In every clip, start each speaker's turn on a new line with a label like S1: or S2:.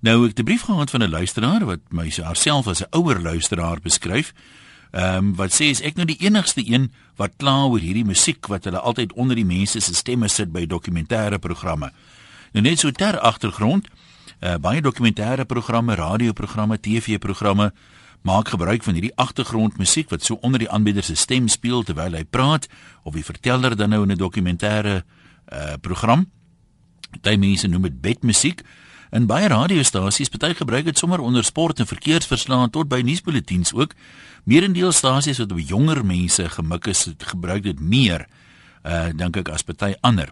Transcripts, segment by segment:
S1: Nou ek het 'n brief gehad van 'n luisteraar wat my self as 'n ouer luisteraar beskryf. Ehm um, wat sê is ek nou die enigste een wat kla oor hierdie musiek wat hulle altyd onder die mense se stemme sit by dokumentêre programme. Nou net so ter agtergrond, uh, baie dokumentêre programme, radioprogramme, TV-programme maak gebruik van hierdie agtergrondmusiek wat so onder die aanbieder se stem speel terwyl hy praat of die verteller dan nou in 'n dokumentêre uh, program. Party mense noem dit bedmusiek. In baie radiostasies, party gebruik dit sommer onder sport en verkeersverslae tot by nuusbulletins ook. Meerendeel stasies wat op jonger mense gemik is, gebruik dit meer. Uh dink ek as party ander.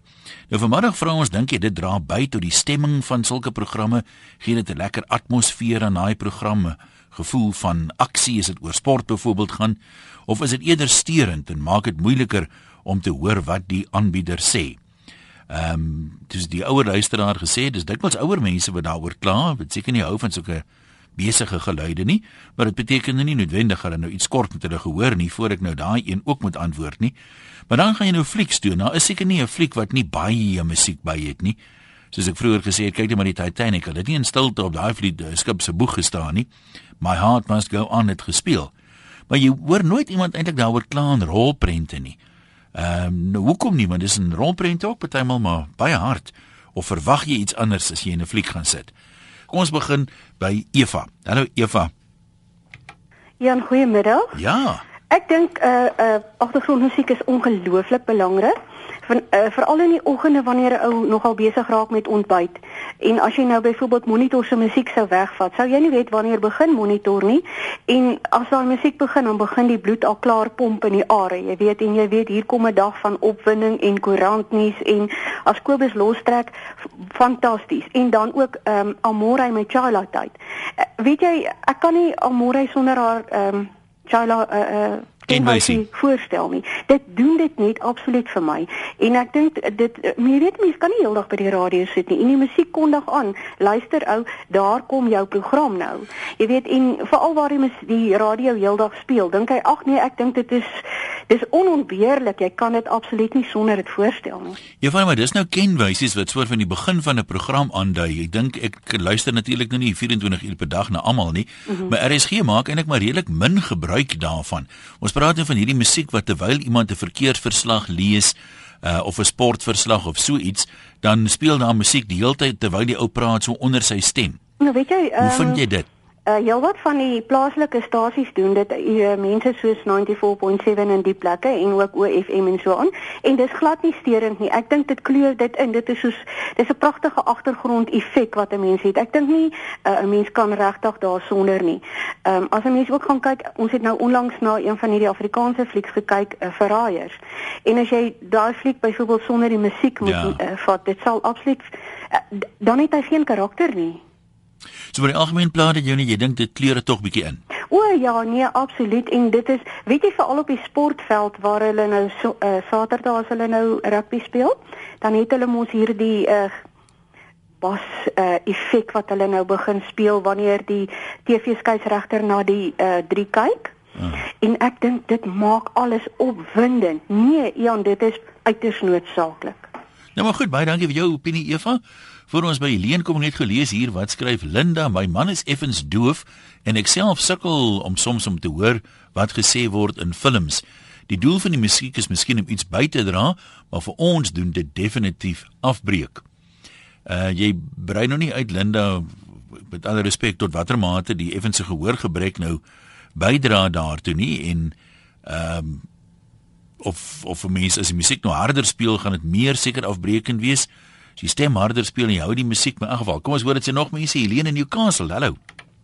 S1: Nou vanmiddag vra ons dink jy dit dra by tot die stemming van sulke programme, gee dit 'n lekker atmosfeer aan daai programme, gevoel van aksie as dit oor sport byvoorbeeld gaan, of is dit eerder steurend en maak dit moeiliker om te hoor wat die aanbieder sê? Ehm um, dis die ouer luisteraar gesê, dis dikwels ouer mense wat daaroor kla, wat seker nie hou van sulke besige geluide nie, maar dit beteken nie noodwendig hulle nou iets kort met hulle gehoor nie voor ek nou daai een ook moet antwoord nie. Maar dan gaan jy nou flieks doen. Nou is seker nie 'n fliek wat nie baie musiek by het nie. Soos ek vroeër gesê het, kyk net maar die Titanic. Hulle het nie in stilte op daai vlieg eh, skip se boeg gestaan nie. My heart must go on het gespeel. Maar jy hoor nooit iemand eintlik daaroor kla in rolprente nie. Ehm um, nou hoekom nie want dis 'n rolprent ook partymal maar baie hard of verwag jy iets anders as jy in 'n fliek gaan sit. Kom ons begin by Eva. Hallo Eva.
S2: Ja, goeiemiddag.
S1: Ja.
S2: Ek dink 'n uh, eh, uh, eh, agtergrondmusiek is ongelooflik belangrik van uh, veral in die oggende wanneer 'n ou nogal besig raak met ontbyt. En as jy nou byvoorbeeld monitor se musiek sou wegvat, sou jy nie weet wanneer begin monitor nie. En as daai musiek begin, dan begin die bloed al klaar pomp in die are. Jy weet en jy weet hier kom 'n dag van opwinding en koerantnuus en as Kobus lostrek, fantasties. En dan ook ehm um, Amore met Chaila tyd. Uh, weet jy, ek kan nie Amore sonder haar ehm um, Chaila uh, uh,
S1: en wysie
S2: voorstel nie. Dit doen dit net absoluut vir my. En ek dink dit jy weet mense kan nie heeldag by die radio sit nie. En die musiek kondig aan. Luister ou, daar kom jou program nou. Jy weet en veral waar die, die radio heeldag speel, dink hy ag nee, ek dink dit is dis onontbeerlik. Jy kan dit absoluut nie sonder dit voorstel nie.
S1: Van maar dis nou kenwysies wat soort van die begin van 'n program aandui. Ek dink ek luister natuurlik nou nie 24 uur per dag na almal nie, mm -hmm. maar RSG maak eintlik maar redelik min gebruik daarvan. Ons praat nou van hierdie musiek wat terwyl iemand 'n verkeersverslag lees uh, of 'n sportverslag of so iets, dan speel daar musiek die hele tyd terwyl die ou praat so onder sy stem.
S2: Nou weet jy,
S1: um, hoe vind jy dit?
S2: Uh heelwat van die plaaslike stasies doen dit uh, mense soos 94.7 in die plekke en ook OFM en so aan en dis glad nie steurend nie. Ek dink dit kleur dit in. Dit is soos dis 'n pragtige agtergrond effek wat 'n mens het. Ek dink nie uh, 'n uh, mens kan regtig daarsonder nie. Ehm um, as 'n mens ook gaan kyk, ons het nou onlangs na een van hierdie Afrikaanse flieks gekyk, uh, Verraaiers. En as jy daai fliek byvoorbeeld sonder die musiek moet ja. uh, vat, dit sal absoluut uh, dan het hy geen karakter nie.
S1: So vir die algemeen plan dat jy nie jy dink dit kleure tog bietjie in.
S2: O ja, nee, absoluut en dit is weet jy veral op die sportveld waar hulle nou so, uh, Saterdag as hulle nou rugby speel, dan het hulle mos hierdie uh bas uh effek wat hulle nou begin speel wanneer die TV-skeieregter na die uh drie kyk. Uh. En ek dink dit maak alles opwindend. Nee, Jan, dit is uiters noodsaaklik.
S1: Nou maar goed, baie dankie vir jou opinie Eva. Voor ons by Helene kom net gelees hier wat skryf Linda, my man is effens doof en ek self sukkel om soms om te hoor wat gesê word in films. Die doel van die musiek is miskien om iets by te dra, maar vir ons doen dit definitief afbreek. Uh jy brei nou nie uit Linda met alle respek tot watter mate die effense gehoorgebrek nou bydra daartoe nie en ehm um, of of vir mense as die musiek nou harder speel gaan dit meer seker afbreekend wees. Sy stem harder speel en jy hou die musiek in geval. Kom ons hoor dit sê nog mense Helene in Newcastle. Hallo.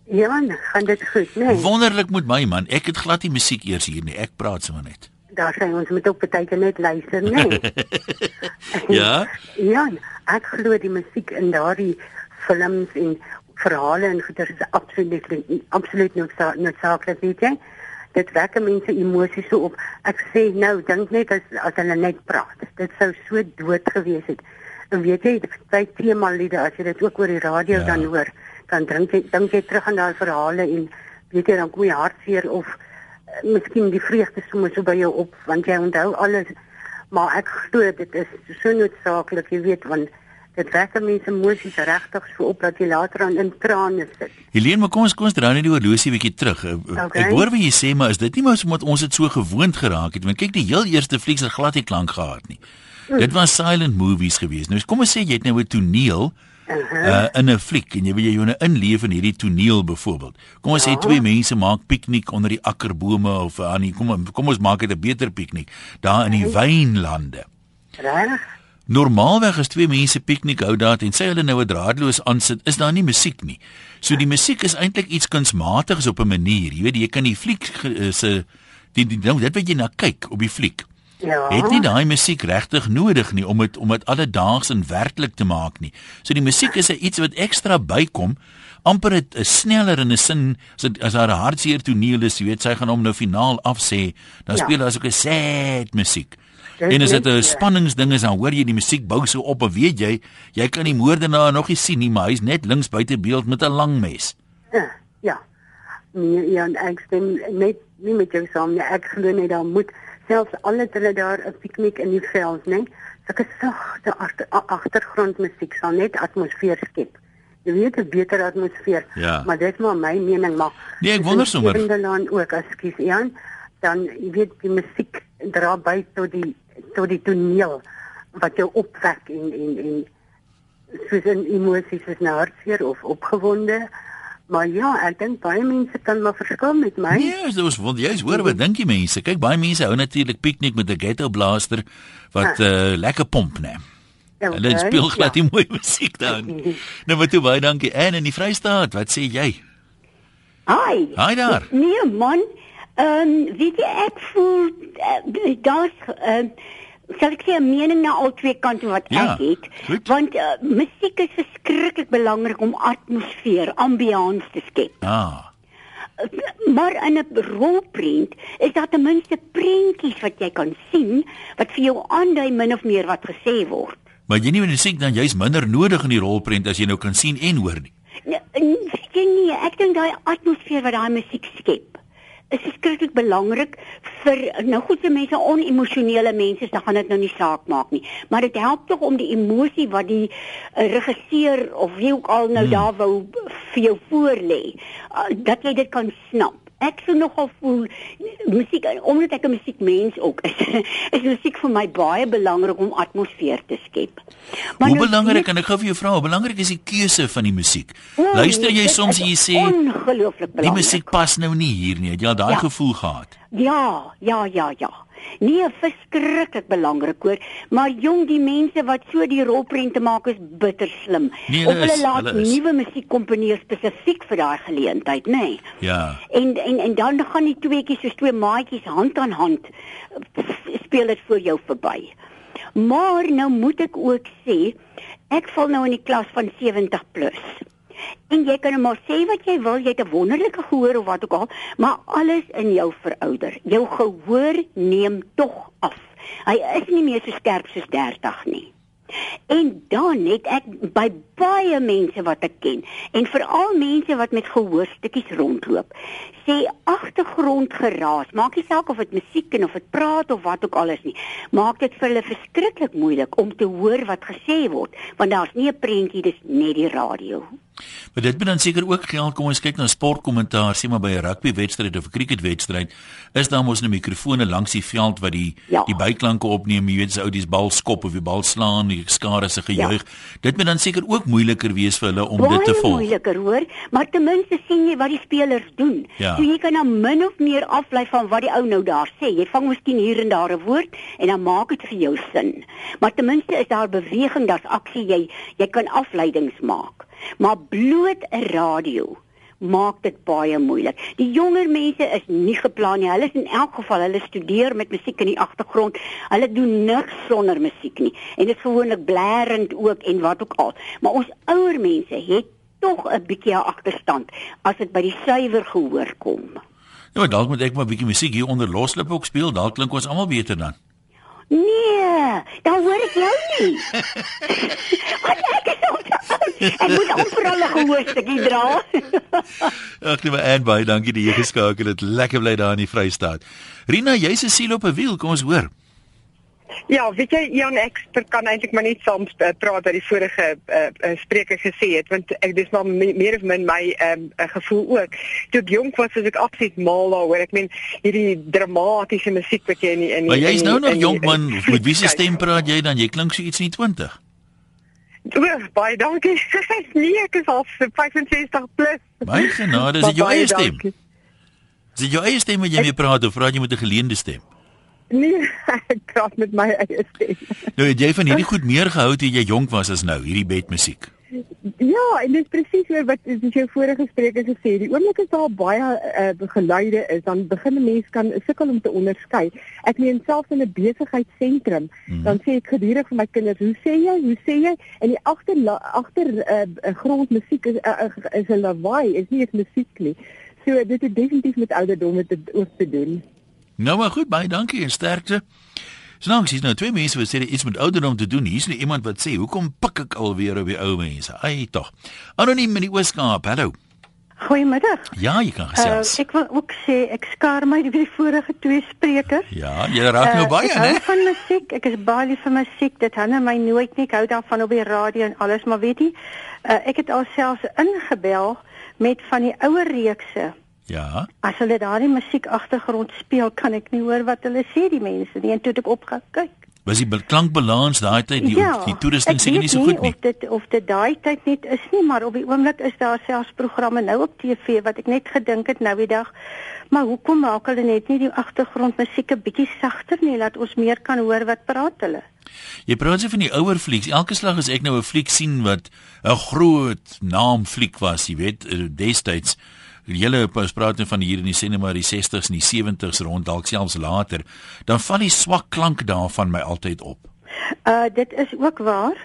S3: Ja, gaan dit goed, né? Nee.
S1: Wonderlik met my man. Ek het glad nie musiek eers hier nie. Ek praat sommer net.
S3: Daar sê ons moet op partyke net luister, né? Nee.
S1: ja.
S3: Ja, ek glo die musiek in daardie films en verhale en goeie is absoluut absoluut noodsaaklik, weet jy? Dit wek mense emosies so op. Ek sê nou, dink net as as hulle net praat. Dit sou so dood gewees het. En weet jy, baie tema liede as jy dit ook oor die radio ja. dan hoor, dan dink jy dink jy terug aan daai verhale en weet jy dan kom jy hartseer of uh, miskien die vreugde sommer so by jou op want jy onthou alles. Maar ek glo dit is so noodsaaklik, jy weet, want dit wek mense emosies regtig so op dat jy later aan in trane sit.
S1: Helene, maar kom ons kom ons draai net die horlosie bietjie terug. Eh,
S3: Okay.
S1: Ek hoor wat jy sê, maar is dit nie mos omdat ons dit so gewoond geraak het? Want kyk, die heel eerste flieks het glad nie klank gehad nie. Dit was silent movies geweest. Nou kom ons sê jy het nou 'n toneel uh, in 'n fliek en jy wil jy jou nou inleef in hierdie toneel byvoorbeeld. Kom ons sê twee mense maak piknik onder die akkerbome of aan die kom kom ons maak dit 'n beter piknik daar in die wynlande.
S3: Reg?
S1: Normaalweg as twee mense piknik hou daar en sê hulle nou 'n draadloos aansit, is daar nie musiek nie. So die musiek is eintlik iets kunsmatigs op 'n manier. Jy weet jy kan die fliek eh, se die, die nou dit wat jy na kyk op die fliek.
S3: Ja.
S1: Het nie daai musiek regtig nodig nie om dit om dit alledaags en werklik te maak nie. So die musiek is iets wat ekstra bykom amper dit is sneller in 'n sin as dit as daar 'n hartseer toneel is, jy weet sy gaan hom nou finaal afsê, dan
S3: Ja.
S1: speel daar so 'n sad musiek. En as dit 'n spanningsding is, dan hoor jy die musiek bou so op en weet jy, jy kan die moordenaar nog nie sien nie, maar hy's net links buite beeld met 'n lang mes.
S3: Ja. Ja. Nee, ja, ek stem net nie met jou saam nie. Ek glo net daar moet selfs al het hulle daar 'n piknik in die veld, né? Sulke sagte agter, agtergrondmusiek sal net atmosfeer skep. Jy weet 'n beter atmosfeer.
S1: Ja.
S3: Maar dit is maar my mening, maar
S1: Nee, ek wonder sommer.
S3: Kinderland ook, ekskuus Jan, dan jy weet die musiek dra by tot die tot die toneel wat jou opwek en en en soos in emosies is nou hartseer of opgewonde. Maar ja, ek dink baie mense kan maar verskil met my.
S1: Nee, dit was want jy's hoor wat dink jy mense? Kyk, baie mense hou natuurlik piknik met 'n ghetto blaster wat uh, lekker pomp, né? Hulle
S3: Okay,
S1: speel glad
S3: ja.
S1: nie mooi musiek dan. Nou maar toe baie dankie. En in die Vrystaat, wat sê jy?
S4: Hi.
S1: Hi daar.
S4: Nee man, ehm um, weet jy ek voel uh, daar's ehm uh, sal ek sê 'n mening na al twee kante wat
S1: Ja,
S4: ek het.
S1: goed.
S4: Want uh, musiek is verskriklik belangrik om atmosfeer, ambiance te skep.
S1: Ah.
S4: Maar in 'n rolprent is daar ten minste prentjies wat jy kan sien wat vir jou aandui min of meer wat gesê word.
S1: Maar jy nie met musiek dan jy's minder nodig in die rolprent as jy nou kan sien en hoor nie.
S4: Nee, nee, weet jy nie, ek dink daai atmosfeer wat daai musiek skep is verskriklik belangrik vir nou goed se mense onemosionele mense, dan gaan dit nou nie saak maak nie, maar dit help tog om die emosie wat die uh, regisseur of wie ook al nou hmm. daar wou vir jou voorlê, uh, dat jy dit kan snap. Ek sou nogal voel musiek omdat ek 'n musiekmens ook is, is musiek vir my baie belangrik om atmosfeer te skep.
S1: Hoe
S4: nou
S1: belangrik en ek gou vir jou vra, hoe belangrik is die keuse van die musiek?
S4: O,
S1: Luister
S4: nee,
S1: jy soms en jy sê
S4: ongelooflik belangrik.
S1: die musiek pas nou nie hier nie. Het jy al daai
S4: Ja.
S1: gevoel gehad?
S4: Ja, ja, ja, ja. Nee, verskriklik belangrik hoor, maar jong die mense wat so die rolprente maak is bitter slim.
S1: Nee,
S4: of
S1: hulle is,
S4: laat
S1: hulle
S4: nuwe musiek komponeer spesifiek vir daai geleentheid, nê. Nee.
S1: Ja.
S4: En en en dan gaan die tweeetjies soos twee maatjies hand aan hand f- speel dit voor jou verby. Maar nou moet ek ook sê, ek val nou in die klas van 70 plus. En jy kan maar sê wat jy wil, jy het 'n wonderlike gehoor of wat ook al, maar alles in jou verouder. Jou gehoor neem tog af. Hy is nie meer so skerp soos 30 nie. En dan het ek by baie mense wat ek ken en veral mense wat met gehoorstukkies rondloop, sê agtergrondgeraas, maak nie saak of dit musiek en of dit praat of wat ook al is nie, maak dit vir hulle verskriklik moeilik om te hoor wat gesê word, want daar's nie 'n prentjie, dis net die radio.
S1: Maar dit moet dan seker ook geld kom ons kyk na sportkommentaar, sê maar by 'n rugbywedstryd of 'n cricketwedstryd, is daar mos 'n mikrofone langs die veld wat die
S4: Ja.
S1: die byklanke opneem, jy weet as ou die bal skop of die bal slaan, die skare se gejuig. Dit moet dan seker ook moeiliker wees vir hulle om dit te
S4: Baie
S1: volg.
S4: moeiliker hoor, maar ten minste sien jy wat die spelers doen.
S1: Ja.
S4: So jy kan dan min of meer aflei van wat die ou nou daar sê. Jy vang miskien hier en daar 'n woord en dan maak dit vir jou sin. Maar ten minste is daar beweging, daar's aksie, jy jy kan afleidings maak. Maar bloot 'n radio maak dit baie moeilik. Die jonger mense is nie geplan nie. Hulle is in elk geval, hulle studeer met musiek in die agtergrond. Hulle doen niks sonder musiek nie. En dit is gewoonlik blerend ook en wat ook al. Maar ons ouer mense het tog 'n bietjie 'n agterstand as dit by die suiwer gehoor kom.
S1: Ja, dalk moet ek maar 'n bietjie musiek hier onder loslip ook speel, dalk klink ons almal beter dan.
S4: Nee, dan hoor ek jou nie. Wat ek is op te oud. Ek moet amper al 'n gehoorstukkie dra.
S1: Ag nee, maar en baie dankie dat jy geskakel het. Lekker bly daar in die Vrystaat. Rina, jy's 'n siel op 'n wiel, kom ons hoor.
S5: Ja, weet jy Jan ek kan eintlik maar net saam uh, praat wat die vorige uh, uh, spreker gesê het want ek dis maar me, meer of min my um, uh, gevoel ook. Toe ek jonk was was ek absoluut mal daaroor. Ek meen hierdie dramatiese musiek wat jy in in
S1: Maar jy's nou nog jonk man, met wie se stem praat jy dan? Jy klink so iets nie 20.
S5: O, baie dankie. nee, ek is al 65 plus.
S1: My genade, is dit jou eie stem? Is dit jou eie stem wat jy mee praat of praat jy met 'n geleende stem?
S5: Nee, ek praat met my eie stem.
S1: Nou het jy van hierdie goed meer gehou toe jy jonk was as nou, hierdie bedmusiek.
S5: Ja, en dit is presies oor wat dis jou vorige spreker gesê. Die oomblik as daar baie uh, geluide is, dan begin 'n mens kan sukkel om te onderskei. Ek meen selfs in 'n besigheidsentrum, mm. dan sê ek gedurig vir my kinders, "Hoe sê jy? Hoe sê jy?" En die agter agter uh, grondmusiek is uh, is 'n lawaai, is nie eens musiek nie. So dit het definitief met ouderdom te ook te doen.
S1: Nou maar goed, baie dankie en sterkte. Snaaks, hier's nou twee mense wat sê iets met ouderdom te doen. Hier's nou iemand wat sê, "Hoekom pik ek alweer op die ou mense?" Ai tog. Anoniem in die Weskaap. Hallo.
S6: Goeiemiddag.
S1: Ja, jy kan gesels.
S6: Uh, ek wil ook sê ek skaar my die vorige twee sprekers.
S1: Ja, jy raak nou uh, baie,
S6: né? Ek hou van musiek. Ek is baie lief vir musiek. Dit hou my nooit nie. Ek hou daarvan op die radio en alles, maar weet jy, uh, ek het alself ingebel met van die ouer reekse
S1: Ja.
S6: As hulle daardie musiek agtergrond speel, kan ek nie hoor wat hulle sê die mense nie en toe ek opgekyk.
S1: Was die klankbalans daai tyd die ja, die toerusting seker nie so goed nie.
S6: Of dit of dit daai tyd net is nie, maar op die oomblik is daar selfs programme nou op TV wat ek net gedink het nou die dag. Maar hoekom maak hulle net nie die agtergrondmusiek 'n bietjie sagter nie, laat ons meer kan hoor wat praat hulle?
S1: Jy praat se van die ouer flieks. Elke slag as ek nou 'n fliek sien wat 'n groot naam fliek was, jy weet, eh, destyds julle praat nou van hier in die sinema die 60s en die 70s rond dalk selfs later, dan val die swak klank daarvan my altyd op.
S6: Uh dit is ook waar.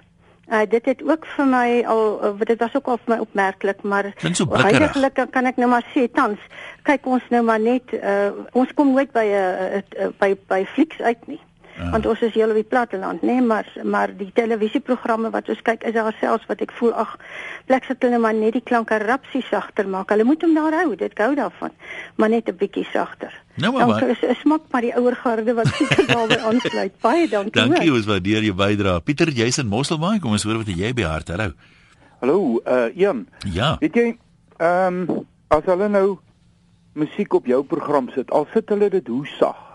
S6: Uh dit het ook vir my al uh, dit was ook al vir my opmerklik, maar
S1: so
S6: eintlik kan ek nou maar sê tans kyk ons nou maar net uh ons kom nooit by 'n uh, uh, by by flieks uit nie. Ja. Want ons is heel op die platteland, nê, nee, maar maar die televisieprogramme wat ons kyk is daar selfs wat ek voel ag, plek sit hulle maar net die klanke rapsie sagter maak. Hulle moet hom daar hou, dit gou daarvan, maar net 'n bietjie sagter.
S1: Nou maar. Dan
S6: is is smak maar die ouer garde wat seker daarby aansluit. Baie dankie.
S1: Dankie ons waardeer jou bydrae. Pieter, jy's in Mosselbaai, kom ons hoor wat jy by hart. Hallo.
S7: Hallo, uh Jan.
S1: Ja.
S7: Weet jy, ehm um, as hulle nou musiek op jou program sit, al sit hulle dit hoe sag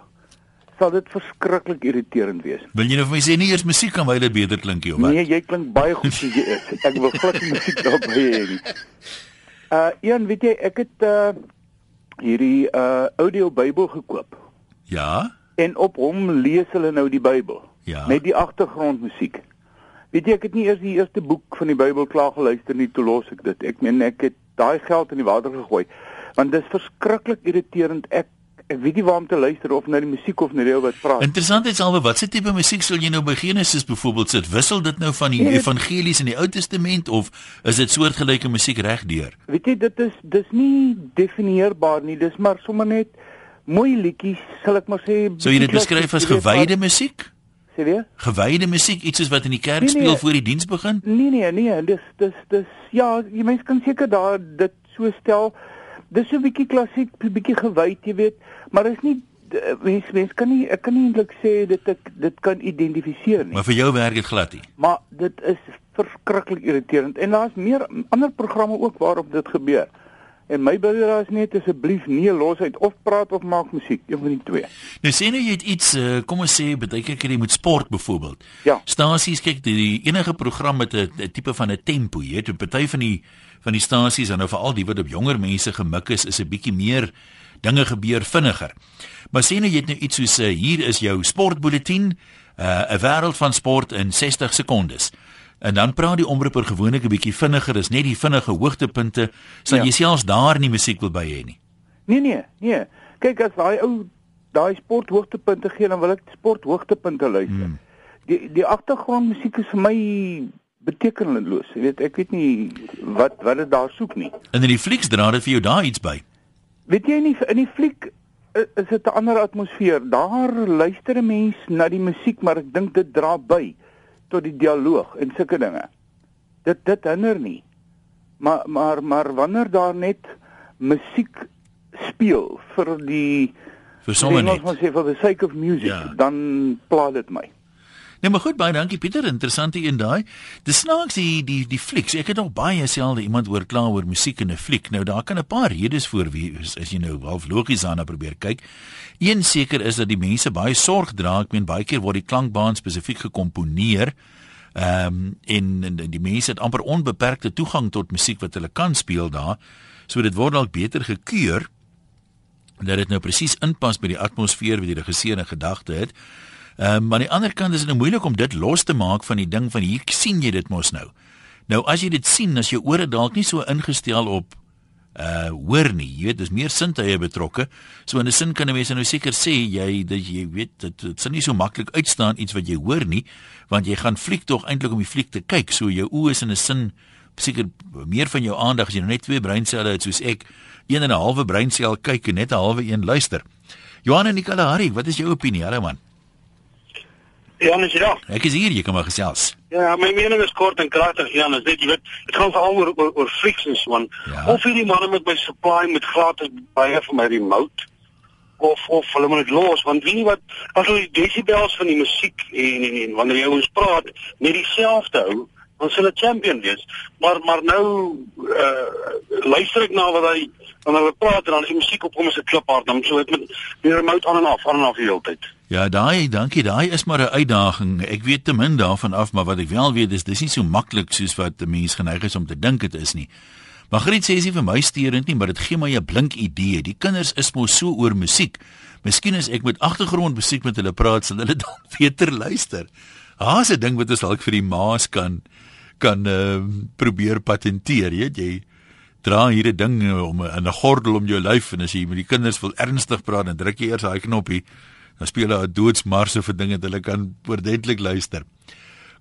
S7: sal dit verskriklik irriterend wees.
S1: Wil jy nou vir my sê nie eers musiek kan baie beter klink nie, of wat?
S7: Nee, jy klink baie goed soos jy is. Ek wil glad nie musiek daarby hê nie. Uh een, weet jy, ek het uh hierdie uh audio Bybel gekoop.
S1: Ja.
S7: En op hom lees hulle nou die Bybel.
S1: Ja.
S7: Met die agtergrondmusiek. Weet jy, ek het nie eers die eerste boek van die Bybel klaar geluister nie, toe los ek dit. Ek meen ek het daai geld in die water gegooi. Want dit is verskriklik irriterend. Ek ek weet nie waar om te luister of na die musiek of na die ou wat praat.
S1: Interessant is albe wat se tipe musiek sal jy nou by Genesis byvoorbeeld sit? Wissel dit nou van die nee, evangelies in die Ou Testament of is dit soortgelyke musiek regdeur?
S7: Weet jy dit is dis nie definieerbaar nie. Dis maar sommer net mooi liedjies, sal ek maar sê.
S1: So jy dit beskryf as gewyde musiek?
S7: Sê weer?
S1: Gewyde musiek, iets soos wat in die kerk nee, nee, speel voor die diens begin?
S7: Nee nee nee, dis dis dis ja, jy mens kan seker daar dit so stel dis so 'n bietjie klassiek, 'n bietjie gewyd, jy weet, maar is nie mens mens kan nie ek kan nie eintlik sê dit ek dit kan identifiseer nie.
S1: Maar vir jou werk dit glad nie.
S7: Maar dit is verskriklik irriterend en daar's meer ander programme ook waarop dit gebeur. En my bydrae is net asseblief nie los uit of praat of maak musiek, een van die twee.
S1: Nou sê nou jy het iets uh, kom ons sê baie keer jy moet sport byvoorbeeld.
S7: Ja.
S1: Stasies kyk die enige program met 'n tipe van 'n tempo, jy weet, party van die van die stasies en nou veral die wat op jonger mense gemik is, is 'n bietjie meer dinge gebeur vinniger. Maar sien nou jy het nou iets soos uh, hier is jou sportbulletin, eh, 'n uh, wêreld van sport in 60 sekondes. En dan praat die omroeper gewoonlik 'n bietjie vinniger, is net die vinnige hoogtepunte, sal ja. jy selfs daar nie musiek wil by hê nie.
S7: Nee nee, nee. Kyk as daai ou daai sport hoogtepunte gee, dan wil ek sport hoogtepunte luister. Hmm. Die die agtergrondmusiek is vir my betekenisloos. Jy weet, ek weet nie wat wat dit daar soek nie.
S1: En in die flieks dra dit vir jou daar iets by.
S7: Weet jy nie in die fliek is dit 'n ander atmosfeer. Daar luister 'n mens na die musiek, maar ek dink dit dra by tot die dialoog en sulke dinge. Dit dit hinder nie. Maar maar maar wanneer daar net musiek speel vir die
S1: vir sommer net
S7: vir the sake of music, ja. dan pla dit my.
S1: Nee, maar goed, baie dankie Pieter, interessante een daai. Dis snaaks die die die flieks. Ek het nog baie selde iemand hoor kla oor musiek in 'n fliek. Nou daar kan 'n paar redes voor wie is, as jy nou half logies aan probeer kyk. Een seker is dat die mense baie sorg dra. Ek meen baie keer word die klankbaan spesifiek gekomponeer. Ehm um, en, en die mense het amper onbeperkte toegang tot musiek wat hulle kan speel daar. So dit word dalk beter gekeur dat dit nou presies inpas by die atmosfeer wat die regisseur in gedagte het. Ehm um, aan die ander kant is dit nou moeilik om dit los te maak van die ding van hier sien jy dit mos nou. Nou as jy dit sien, as jou ore dalk nie so ingestel op uh hoor nie, jy weet, dis meer sintuie betrokke. So in 'n sin kan 'n mens nou seker sê jy dat jy weet dit dit sal nie so maklik uitstaan iets wat jy hoor nie, want jy gaan fliek tog eintlik om die fliek te kyk. So jou oë is in 'n sin seker meer van jou aandag as jy nou net twee breinselle het soos ek, een en 'n halwe breinsel kyk en net 'n halwe een luister. Johan en Nicolari, wat is jou opinie, hallo man?
S8: Ja, mens ja.
S1: Ek is hier, jy kan maar gesels.
S8: Ja, my mening is kort en kragtig, Jan, is dit jy weet, dit gaan veral oor oor, oor frictions man. Ja. Of hierdie manne met my supply met gratis baie vir my remote of of hulle moet dit los want weet jy wat as hulle die decibels van die musiek en en, en wanneer jy ons praat net dieselfde hou dan sal 'n champion wees maar maar nou uh, luister ek na wat hy wanneer hulle praat en dan is die musiek op hom as 'n kliphard dan so dit met die remote aan en af aan en af die hele tyd
S1: Ja, daai, dankie. Daai is maar 'n uitdaging. Ek weet te min daarvan af, maar wat ek wel weet is dis nie so maklik soos wat 'n mens geneig is om te dink dit is nie. Magriet sê dis vir my steurend nie, maar dit gee my 'n blink idee. Die kinders is mos so oor musiek. Miskien as ek met agtergrondmusiek met hulle praat, sal hulle dan beter luister. Haas 'n ding wat ons dalk vir die maas kan kan uh, probeer patenteer, weet jy? Dra hier 'n ding om 'n gordel om jou lyf en as jy met die kinders wil ernstig praat, dan druk jy eers daai knoppie dan speel hulle 'n doodsmarse vir dinge dat hulle kan oordentlik luister.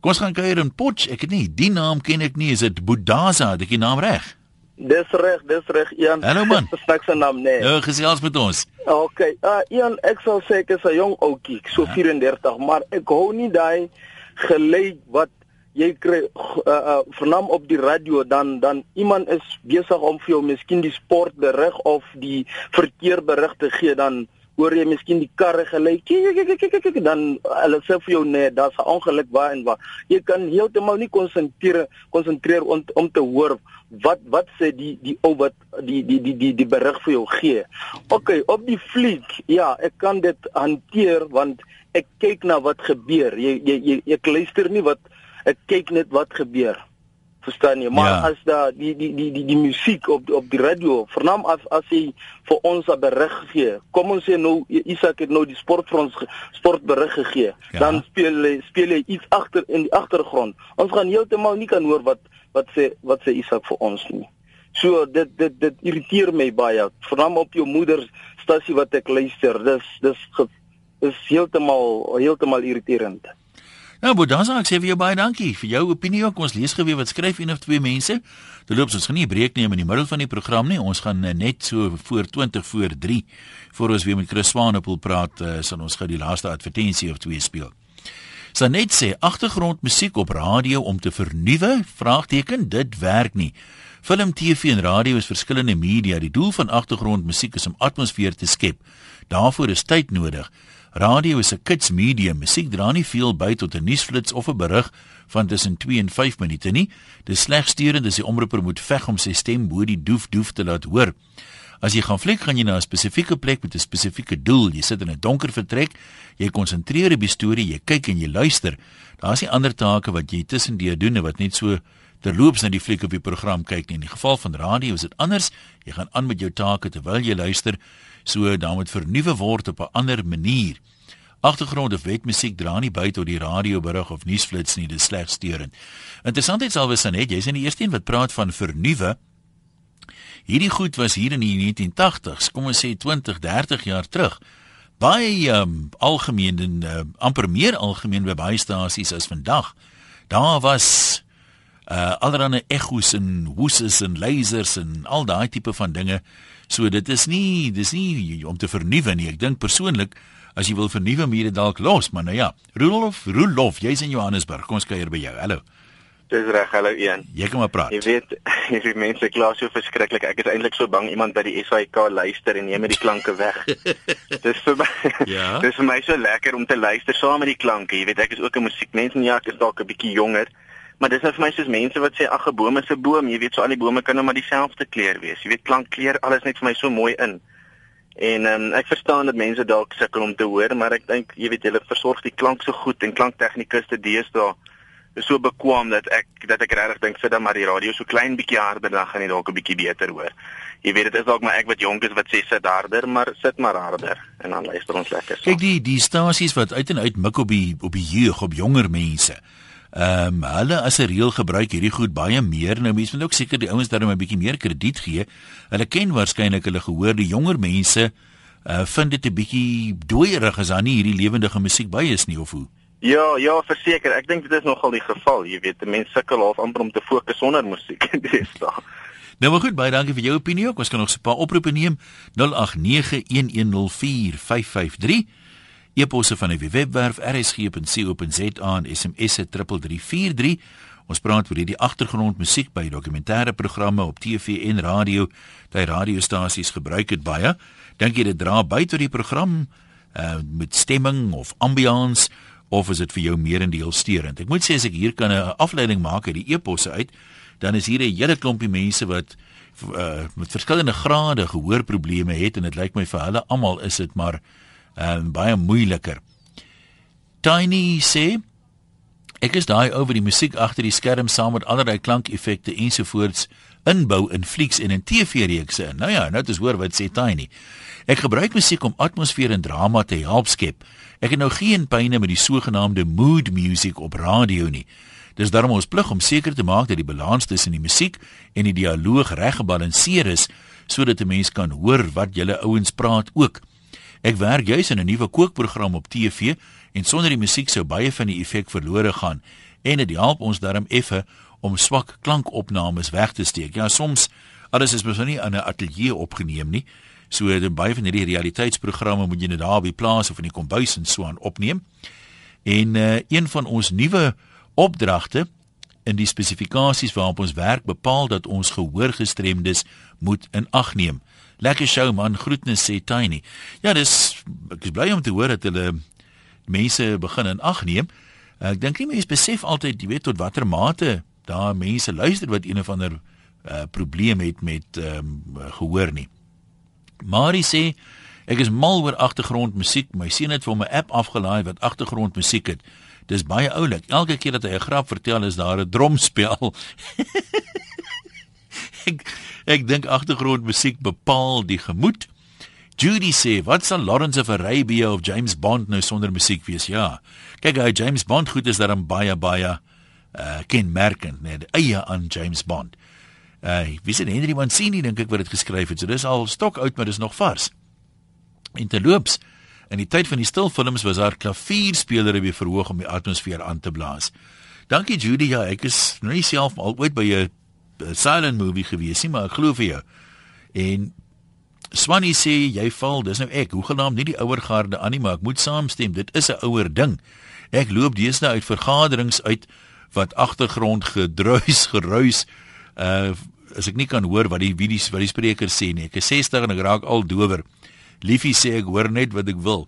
S1: Kom ons gaan kuier in Potch. Ek het nie die naam ken ek nie. Is dit Budaza? Het ek die naam reg?
S9: Dis reg, dis reg, Ian.
S1: Hallo man.
S9: Dis se naam, nee.
S1: Ja, gesels met ons.
S9: Okay. Uh Ian, ek sal sê ek is 'n jong ouetjie, so ja. 34, maar ek hou nie daai gelei wat jy kry uh, uh vernam op die radio dan dan iemand is besig om vir jou miskien die sportberig of die verkeerberig te gee dan hoor jy miskien die karre gelei dan hulle sê vir jou nee daar's 'n ongeluk waar en waar. Jy kan heeltemal nie konsentreer konsentreer om, om te hoor wat wat sê die die ou wat die die die die die berig vir jou gee. Okay op die fliek ja ek kan dit hanteer want ek kyk na wat gebeur. Jy jy jy ek luister nie wat ek kyk net wat gebeur. Verstaan jy? Maar ja. as da die die die die die musiek op op die radio vernam as as hy vir ons 'n berig gee kom ons sê nou Isak het nou die sport vir ons sportberig gegee. Ja. dan speel hy speel hy iets agter in die agtergrond. Ons gaan heeltemal nie kan hoor wat wat sê wat sê Isak vir ons nie. So dit dit dit irriteer my baie. Vernam op jou moeder stasie wat ek luister. Dis dis is heeltemal heeltemal irriterend
S1: Nou, maar dan sê ek vir jou baie dankie vir jou opinie ook. Ons lees geweet wat skryf een of twee mense. Dit loop ons gaan nie 'n breek neem in die middel van die program nie. Ons gaan eh, net so voor 20 voor 3 voor ons weer met Chris Swanepoel praat, uh, sal ons gou die laaste advertensie of twee speel. Sanet sê agtergrondmusiek op radio om te vernuwe? Vraagteken, dit werk nie. Film, TV en radio is verskillende media. Die doel van agtergrondmusiek is om atmosfeer te skep. Daarvoor is tyd nodig. Radio is 'n kits medium. Musiek dra nie veel by tot 'n nuusflits of 'n berig van tussen 2 en 5 minute nie. Dis slegs steurend as die omroeper moet veg om sy stem bo die doef doef te laat hoor. As jy gaan fliek, gaan jy na 'n spesifieke plek met 'n spesifieke doel. Jy sit in 'n donker vertrek, jy konsentreer op die storie, jy kyk en jy luister. Daar's nie ander take wat jy tussendeur doen wat net so terloops na die fliek op die program kyk nie. In die geval van radio is dit anders. Jy gaan aan met jou take terwyl jy luister so dan moet vernuwe word op 'n ander manier. Agtergrond of wetmusiek dra nie by tot die radioberig of nuusflits nie, dit is slegs steurend. Interessant is alweer net, jy's in die eerste een wat praat van vernuwe. Hierdie goed was hier in die 1980s, kom ons sê 20, 30 jaar terug. Baie um, algemeen en uh, amper meer algemeen by baie stasies as vandag. Daar was uh allerlei ekko's en hoeses en lasers en al daai tipe van dinge So dit is nie dis nie om te vernuwe nie. Ek dink persoonlik as jy wil vernuwe, moet jy dit dalk los, maar nou ja. Rolof, Rolof, jy's in Johannesburg. Kom ons kuier by jou. Hallo.
S10: Dis reg, hallo een.
S1: Jy kan maar praat.
S10: Jy weet, hierdie mense kla so verskriklik. Ek is eintlik so bang iemand by die SAK luister en neem die klanke weg. dis vir my Ja. Dis vir my so lekker om te luister saam met die klanke. Jy weet, ek is ook 'n musiekmens en ja, ek is dalk 'n bietjie jonger. Maar dis vir my soos mense wat sê ag 'n boom is 'n boom. Jy weet, so al die bome kan nou maar dieselfde kleur wees. Jy weet, klankkleur, alles net vir my so mooi in. En ehm um, ek verstaan dat mense dalk sukkel om te hoor, maar ek dink jy weet hulle versorg die klank so goed en klanktegnikuste deesdae is so bekwam dat ek dat ek regtig dink sit dan maar die radio so klein bietjie harder dan gaan jy dalk 'n bietjie beter hoor. Jy weet dit is dalk maar ek wat jonk is wat sê sit harder, maar sit maar harder en dan luister ons lekker.
S1: Kyk die die stasies wat uit en uit mik op die op die jeug, op jonger mense. Ehm um, hulle as 'n reël gebruik hierdie goed baie meer. Nou mense moet ook seker die ouens daarom 'n bietjie meer krediet gee. Hulle ken waarskynlik hulle gehoor die jonger mense uh vind dit 'n bietjie dooierig as daar nie hierdie lewendige musiek by is nie of hoe.
S10: Ja, ja, verseker. Ek dink dit is nogal die geval. Jy weet, mense sukkel half amper om te fokus sonder musiek deesdae.
S1: Nou maar goed, baie dankie vir jou opinie ook. Ons kan nog so 'n paar oproepe neem. 0891104553 e-posse van die webwerf rsg.co.za en SMS se 3343. Ons praat oor hierdie agtergrondmusiek by dokumentêre programme op TV en radio. Die radiostasies gebruik dit baie. Dink jy dit dra by tot die program uh, met stemming of ambiance of is dit vir jou meerendeel steurend? Ek moet sê as ek hier kan 'n afleiding maak uit die e-posse uit, dan is hier 'n hele klompie mense wat uh, met verskillende grade gehoorprobleme het en dit lyk my vir hulle almal is dit maar en baie moeiliker. Tiny sê ek is daai oor die musiek agter die skerm saam met allerlei klankeffekte ensovoorts inbou in flieks en in TV-reekse. Nou ja, nou dis hoor wat sê Tiny. Ek gebruik musiek om atmosfeer en drama te help skep. Ek het nou geen pyne met die sogenaamde mood music op radio nie. Dis daarom ons plig om seker te maak dat die balans tussen die musiek en die dialoog reg gebalanseer is sodat 'n mens kan hoor wat julle ouens praat ook. Ek werk juis in 'n nuwe kookprogram op TV en sonder die musiek sou baie van die effek verlore gaan en dit help ons daarom effe om swak klankopnames weg te steek. Ja, soms alles is mos nie in 'n ateljee opgeneem nie. So dan baie van hierdie realiteitsprogramme moet jy net daar by plaas of in die kombuis en so aan opneem. En uh, een van ons nuwe opdragte in die spesifikasies waarop ons werk bepaal dat ons gehoorgestremdes moet in ag neem. Lekker show man, groetnis sê Tiny. Ja, dis ek is bly om te hoor dat hulle mense begin in ag neem. Ek dink nie mense besef altyd, jy weet tot watter mate daar mense luister wat een of ander uh, probleem het met um, gehoor nie. Marie sê ek is mal oor agtergrondmusiek. My seun het vir my 'n app afgelaai wat agtergrondmusiek het. Dis baie oulik. Elke keer dat hy 'n grap vertel, is daar 'n drumspel. ek ek dink agtergrondmusiek bepaal die gemoed. Judy sê, "Wat sal Lawrence of Arabia of James Bond nou sonder musiek wees?" Ja. Kyk, hy James Bond goed is daarom baie baie uh kenmerkend, net eie aan James Bond. Uh wie sien Henry Mancini dink ek wat dit geskryf het. So dis al stok oud, maar dis nog vars. Interloops in die tyd van die stilfilms was daar klavierspelers weer verhoog om die atmosfeer aan te blaas. Dankie Judy, ja, ek is nou self al ooit by 'n silent movie gewees nie, maar ek glo vir jou. En Swanny sê jy val, dis nou ek, hoe genaamd nie die ouer garde aan nie, maar ek moet saamstem, dit is 'n ouer ding. Ek loop deesdae uit vergaderings uit wat agtergrond gedruis, geruis, uh as ek nie kan hoor wat die wie die wat die spreker sê nie. Ek is 60 en ek raak al dower. Liefie sê ek hoor net wat ek wil.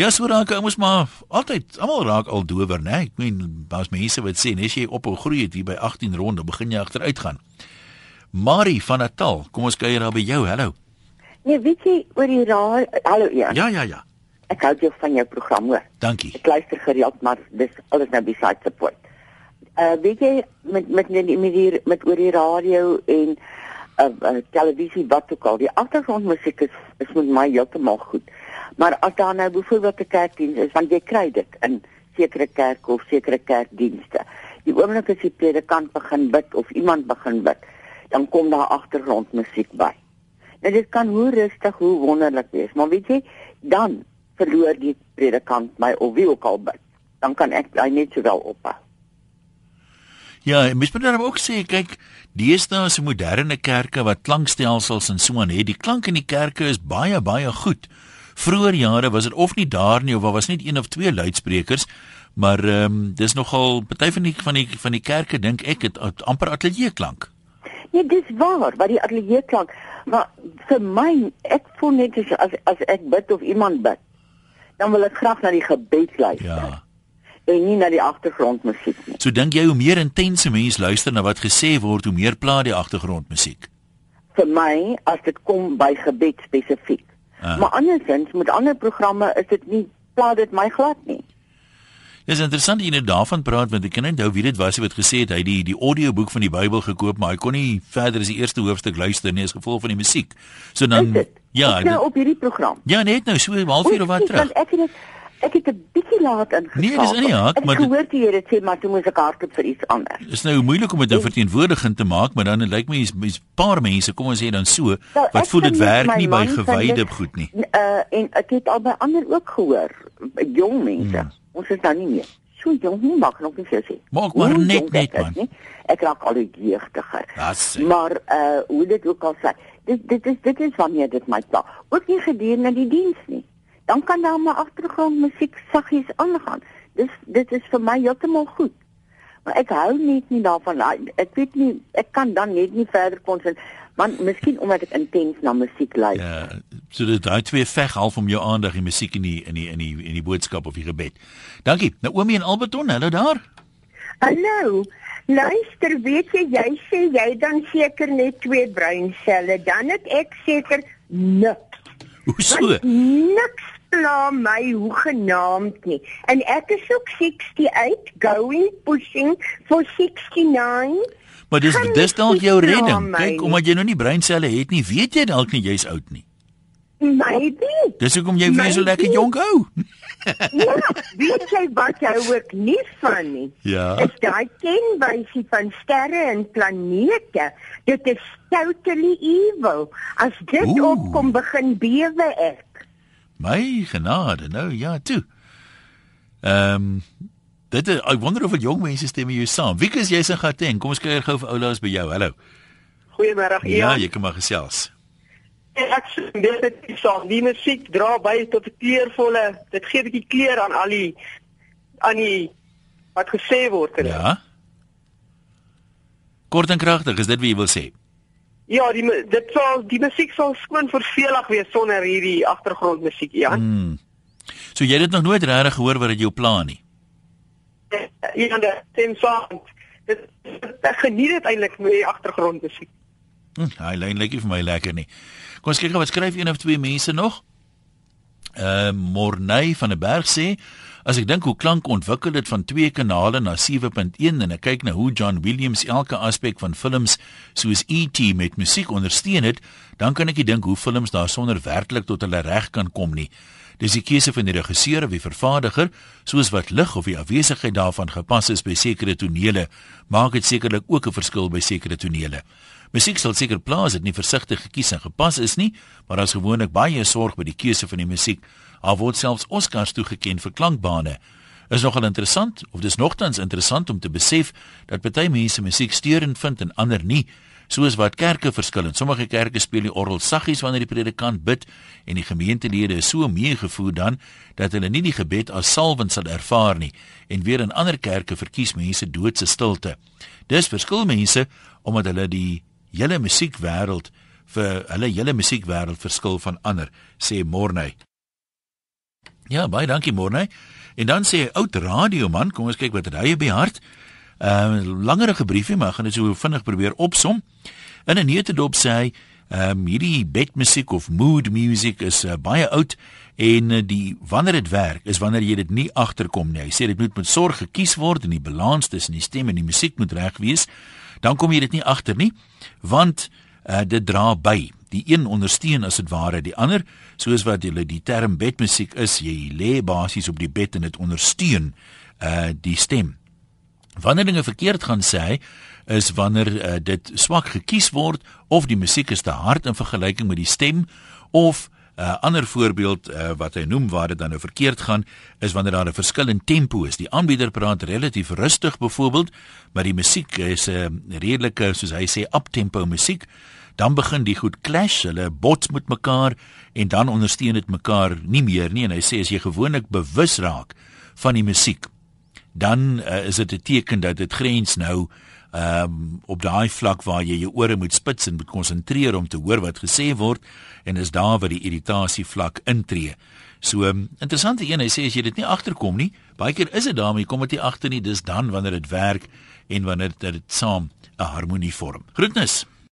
S1: Ja, so raak mos maar altyd almal raak al dower, né? Ek meen daar's mense wat sê as jy op 'n groei het hier by 18 ronde, begin jy agteruit gaan. Marie van Natal, kom ons kuier daar by jou. Hallo.
S11: Nee, weet jy oor die raal? Hallo ja.
S1: Ja, ja, ja.
S11: Ek hou jou van jou program hoor.
S1: Dankie.
S11: Ek luister gereeld, maar dis alles nou beside support. Uh weet jy met met met, met, die, met oor die radio en uh, uh televisie wat ook al, die agtergrondmusiek is is met my heeltemal goed. Maar as daar nou byvoorbeeld 'n kerkdiens is, want jy kry dit in sekere kerke of sekere kerkdienste. Die oomblik as die predikant begin bid of iemand begin bid, dan kom daar agtergrondmusiek by. Nou dit kan hoe rustig, hoe wonderlik wees, maar weet jy, dan verloor die predikant my of wie ook al bid. Dan kan ek hy net sowel ophou.
S1: Ja, mens moet dan ook sê, kyk, deesdae is moderne kerke wat klankstelsels en so aan het. Die klank in die kerke is baie baie goed. Vroeger jare was dit of nie daar nie of daar was net een of twee luidsprekers, Maar ehm um, dis nogal party van die van die van die kerke dink ek het, het amper ateljee klank.
S11: Nee, dis waar, wat die ateljee klank. Maar vir my, ek voel net as as ek bid of iemand bid, dan wil ek graag na die gebed luister. Ja. En nie na die agtergrondmusiek nie.
S1: So dink jy hoe meer intense mense luister na wat gesê word, hoe meer pla die agtergrondmusiek?
S11: Vir my, as dit kom by gebed spesifiek. Ah. Maar andersins met ander programme is dit nie pla dit my glad nie.
S1: Dis interessant jy net daarvan praat want ek ken onthou wie dit was wat gesê het hy die die audioboek van die Bybel gekoop maar hy kon nie verder as die eerste hoofstuk luister nie as gevolg van die musiek. So dan ja,
S11: nou op hierdie program.
S1: Ja, net nou so 'n halfuur of wat terug.
S11: Ek het ek het 'n bietjie laat ingeskakel.
S1: Nee, dis nie hak,
S11: maar ek hoor jy dit sê maar toe moet ek hardop vir iets anders.
S1: Dis nou moeilik om dit nou verteenwoordigend te maak, maar dan lyk like my is 'n paar mense, kom ons sê dan so, nou, wat voel dit werk nie by gewyde goed nie.
S11: Uh en ek het al by ander ook gehoor, jong mense. Hmm. Ons is dan nie meer so jong nie mag nog nie sê.
S1: Maak maar net net man. Nie.
S11: Ek raak al jeugdiger. Maar uh hoe dit ook al sê, dit dit is dit is wanneer dit my pla. Ook nie gedurende die diens nie. Dan kan daar maar agtergrondmusiek saggies aangaan. Dis dit is vir my heeltemal goed. Maar ek hou net nie daarvan. Ek weet nie ek kan dan net nie verder konsentreer Want miskien omdat ek intens na musiek luister.
S1: Ja, so dit daai twee veg half om jou aandag in musiek en in die in die in die in die boodskap of die gebed. Dankie. Naomi en Alberton, hallo daar.
S12: Hallo. Luister, weet jy jy sê jy dan seker net twee breinselle, dan het ek seker niks.
S1: Hoe so?
S12: Niks pla my hoe genaamd nie. En ek is ook 68 going pushing for 69.
S1: Maar dis dis dalk jou redding. Kyk, omdat jy nou nie breinselle het nie, weet jy dalk nie jy's oud nie.
S12: Maybe.
S1: Dis hoekom jy weer so lekker jonk hou.
S12: ja, weet jy wat jy ook nie van nie?
S1: Ja.
S12: Is daai kenwysie van sterre en planete. Dit is totally evil. As dit Oeh. opkom begin bewe ek.
S1: My genade, nou ja, toe. Ehm um, Dit is, ek wonder of dit jong mense stem met jou saam. Wie is jy se Gauteng? Kom ons kyk gou vir Oulaas by jou. Hallo.
S13: Goeiemôre.
S1: Ja, jy kan maar gesels.
S13: Ek sê dit is so, die musiek dra by tot 'n kleurvolle, dit gee 'n bietjie kleur aan al die aan die wat gesê word.
S1: Ja. Kort en kragtig, is dit wat jy wil sê?
S13: Ja, die dit sal die musiek sal skoon vervelig wees sonder hierdie agtergrondmusiek, ja. Hmm.
S1: So jy het dit nog nooit regtig gehoor wat dit jou plan nie
S13: van die stem songs. Dit ek geniet dit eintlik met die agtergrondmusiek.
S1: Hm, hy lyn lyk nie vir my lekker nie. Kom ons kyk gou wat skryf een of twee mense nog. Ehm uh, Morney van der Berg sê As ek dink hoe klank ontwikkel dit van 2 kanale na 7.1 en ek kyk na hoe John Williams elke aspek van films soos E.T. met musiek ondersteun het, dan kan ek dink hoe films daar sonder werklik tot hulle reg kan kom nie. Dis die keuse van die regisseur of die vervaardiger, soos wat lig of die afwesigheid daarvan gepas is by sekere tonele, maak dit sekerlik ook 'n verskil by sekere tonele. Musiek sal seker plaas dit nie versigtig gekies en gepas is nie, maar as gewoonlik baie sorg by die keuse van die musiek. Al word selfs Oscars toegeken vir klankbane. Is nogal interessant of dis nogtans interessant om te besef dat party mense musiek steurend vind en ander nie soos wat kerke verskil. In sommige kerke speel die orgel saggies wanneer die predikant bid en die gemeentelede is so meegevoer dan dat hulle nie die gebed as salwend sal ervaar nie en weer in ander kerke verkies mense doodse stilte. Dis verskil mense omdat hulle die hele musiekwêreld vir hulle hele musiekwêreld verskil van ander, sê Morney. Ja, baie dankie Morney. En dan sê oud radioman, kom ons kyk wat het hy by hart. Ehm uh, langerige briefie, maar gaan dit so vinnig probeer opsom. In 'n neutedop sê hy, ehm um, hierdie bedmusiek of mood music is uh, baie oud en uh, die wanneer dit werk is wanneer jy dit nie agterkom nie. Hy sê dit moet met sorg gekies word en die balans tussen die stem en die musiek moet reg wees. Dan kom jy dit nie agter nie, want dit dra by. Die een ondersteun as dit ware die ander, soos wat jy die term bedmusiek is, jy lê basies op die bed en dit ondersteun uh die stem. Wanneer dinge verkeerd gaan sê hy is wanneer uh, dit swak gekies word of die musiek is te hard in vergelyking met die stem of 'n uh, ander voorbeeld uh, wat hy noem waar dit dan nou verkeerd gaan is wanneer daar 'n verskil in tempo is. Die aanbieder praat relatief rustig byvoorbeeld, maar die musiek is 'n uh, redelike soos hy sê uptempo musiek. Dan begin die goed clash, hulle bots met mekaar en dan ondersteun dit mekaar nie meer nie en hy sê as jy gewoonlik bewus raak van die musiek dan uh, is dit 'n teken dat dit grens nou ehm um, op daai vlak waar jy jou ore moet spits en moet konsentreer om te hoor wat gesê word en is daar waar die irritasie vlak intree. So um, interessante een, hy sê as jy dit nie agterkom nie, baie keer is dit daarmee kom dit nie agter nie, dis dan wanneer dit werk en wanneer dit saam 'n harmonie vorm. Groetnis.